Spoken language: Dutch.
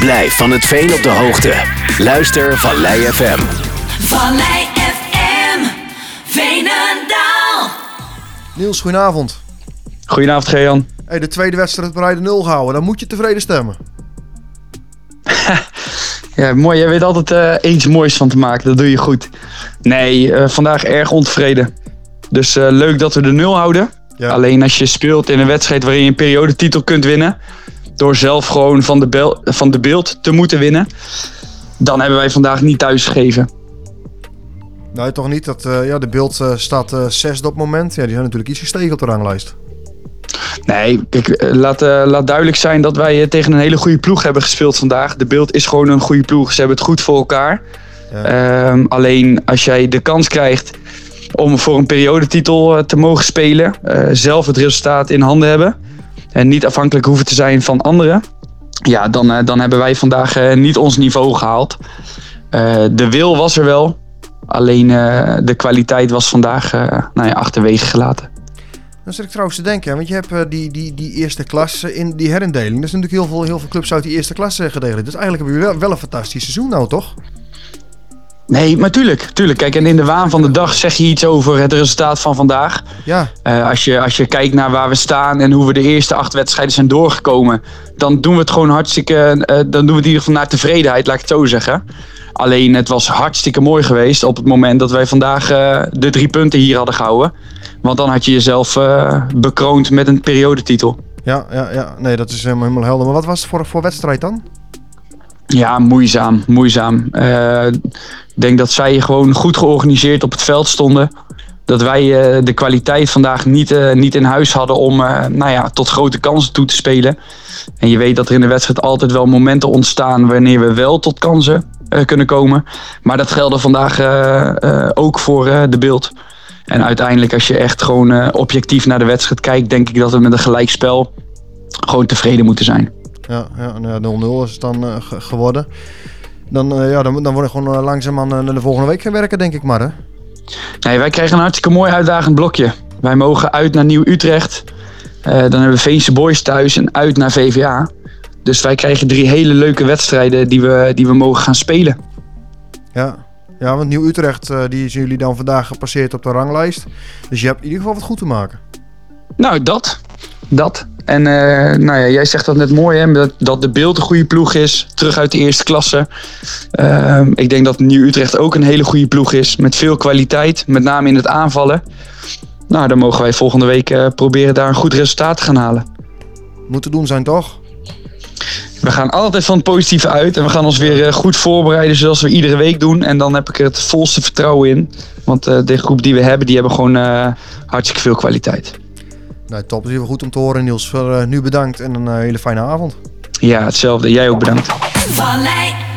Blijf van het veen op de hoogte. Luister Vallei FM. Vallei FM, Veenendaal. Niels, goedenavond. Goedenavond, Gejan. Hey, de tweede wedstrijd bij de nul gehouden. Dan moet je tevreden stemmen. Ja, mooi. Jij weet altijd uh, iets moois van te maken. Dat doe je goed. Nee, uh, vandaag erg ontevreden. Dus uh, leuk dat we de nul houden. Ja. Alleen als je speelt in een wedstrijd waarin je een periodetitel kunt winnen. Door zelf gewoon van de, bel van de beeld te moeten winnen. Dan hebben wij vandaag niet thuis gegeven. Nee, toch niet. Dat, ja, de beeld staat zesde op het moment. Ja, die zijn natuurlijk iets gestegen op de ranglijst. Nee, kijk, laat, uh, laat duidelijk zijn dat wij tegen een hele goede ploeg hebben gespeeld vandaag. De beeld is gewoon een goede ploeg. Ze hebben het goed voor elkaar. Ja. Um, alleen als jij de kans krijgt om voor een periodetitel uh, te mogen spelen, uh, zelf het resultaat in handen hebben en niet afhankelijk hoeven te zijn van anderen, ja, dan, dan hebben wij vandaag niet ons niveau gehaald. de wil was er wel, alleen de kwaliteit was vandaag nou ja, achterwege gelaten. Dan zit ik trouwens te denken, want je hebt die, die, die eerste klasse in die herindeling. Er zijn natuurlijk heel veel, heel veel clubs uit die eerste klasse gedeeld. Dus eigenlijk hebben we wel, wel een fantastisch seizoen nou, toch? Nee, maar tuurlijk, tuurlijk. Kijk, en in de waan van de dag zeg je iets over het resultaat van vandaag. Ja. Uh, als, je, als je kijkt naar waar we staan en hoe we de eerste acht wedstrijden zijn doorgekomen, dan doen we het gewoon hartstikke. Uh, dan doen we het in ieder geval naar tevredenheid, laat ik het zo zeggen. Alleen het was hartstikke mooi geweest op het moment dat wij vandaag uh, de drie punten hier hadden gehouden. Want dan had je jezelf bekroond met een periodetitel. Ja, ja, ja, nee, dat is helemaal, helemaal helder. Maar wat was het voor, voor wedstrijd dan? Ja, moeizaam, moeizaam. Uh, denk dat zij gewoon goed georganiseerd op het veld stonden. Dat wij uh, de kwaliteit vandaag niet, uh, niet in huis hadden om nou ja, tot grote kansen toe te spelen. En je weet dat er in de wedstrijd altijd wel momenten ontstaan wanneer we wel tot kansen kunnen komen. Maar dat geldde vandaag ook voor de beeld. En uiteindelijk, als je echt gewoon objectief naar de wedstrijd kijkt, denk ik dat we met een gelijkspel gewoon tevreden moeten zijn. Ja, ja 0-0 nou is het dan geworden. Dan, uh, ja, dan, dan word je gewoon langzaam aan de volgende week gaan werken, denk ik maar. Hè? Nee, wij krijgen een hartstikke mooi uitdagend blokje. Wij mogen uit naar Nieuw-Utrecht. dan hebben we Veense Boys thuis en uit naar VVA. Dus wij krijgen drie hele leuke wedstrijden die we, die we mogen gaan spelen. Ja, ja, want Nieuw-Utrecht, uh, die zijn jullie dan vandaag gepasseerd op de ranglijst. Dus je hebt in ieder geval wat goed te maken. Nou, dat. Dat. En uh, nou ja, jij zegt dat net mooi, hè? Dat, dat de beeld een goede ploeg is. Terug uit de eerste klasse. Uh, ik denk dat Nieuw-Utrecht ook een hele goede ploeg is. Met veel kwaliteit, met name in het aanvallen. Nou, dan mogen wij volgende week uh, proberen daar een goed resultaat te gaan halen. Moet te doen zijn, toch? We gaan altijd van het positieve uit en we gaan ons weer goed voorbereiden zoals we iedere week doen. En dan heb ik er het volste vertrouwen in. Want de groep die we hebben, die hebben gewoon hartstikke veel kwaliteit. Nou, top. Het is heel goed om te horen, Niels. Voor, uh, nu bedankt en een hele fijne avond. Ja, hetzelfde. Jij ook bedankt. Vallei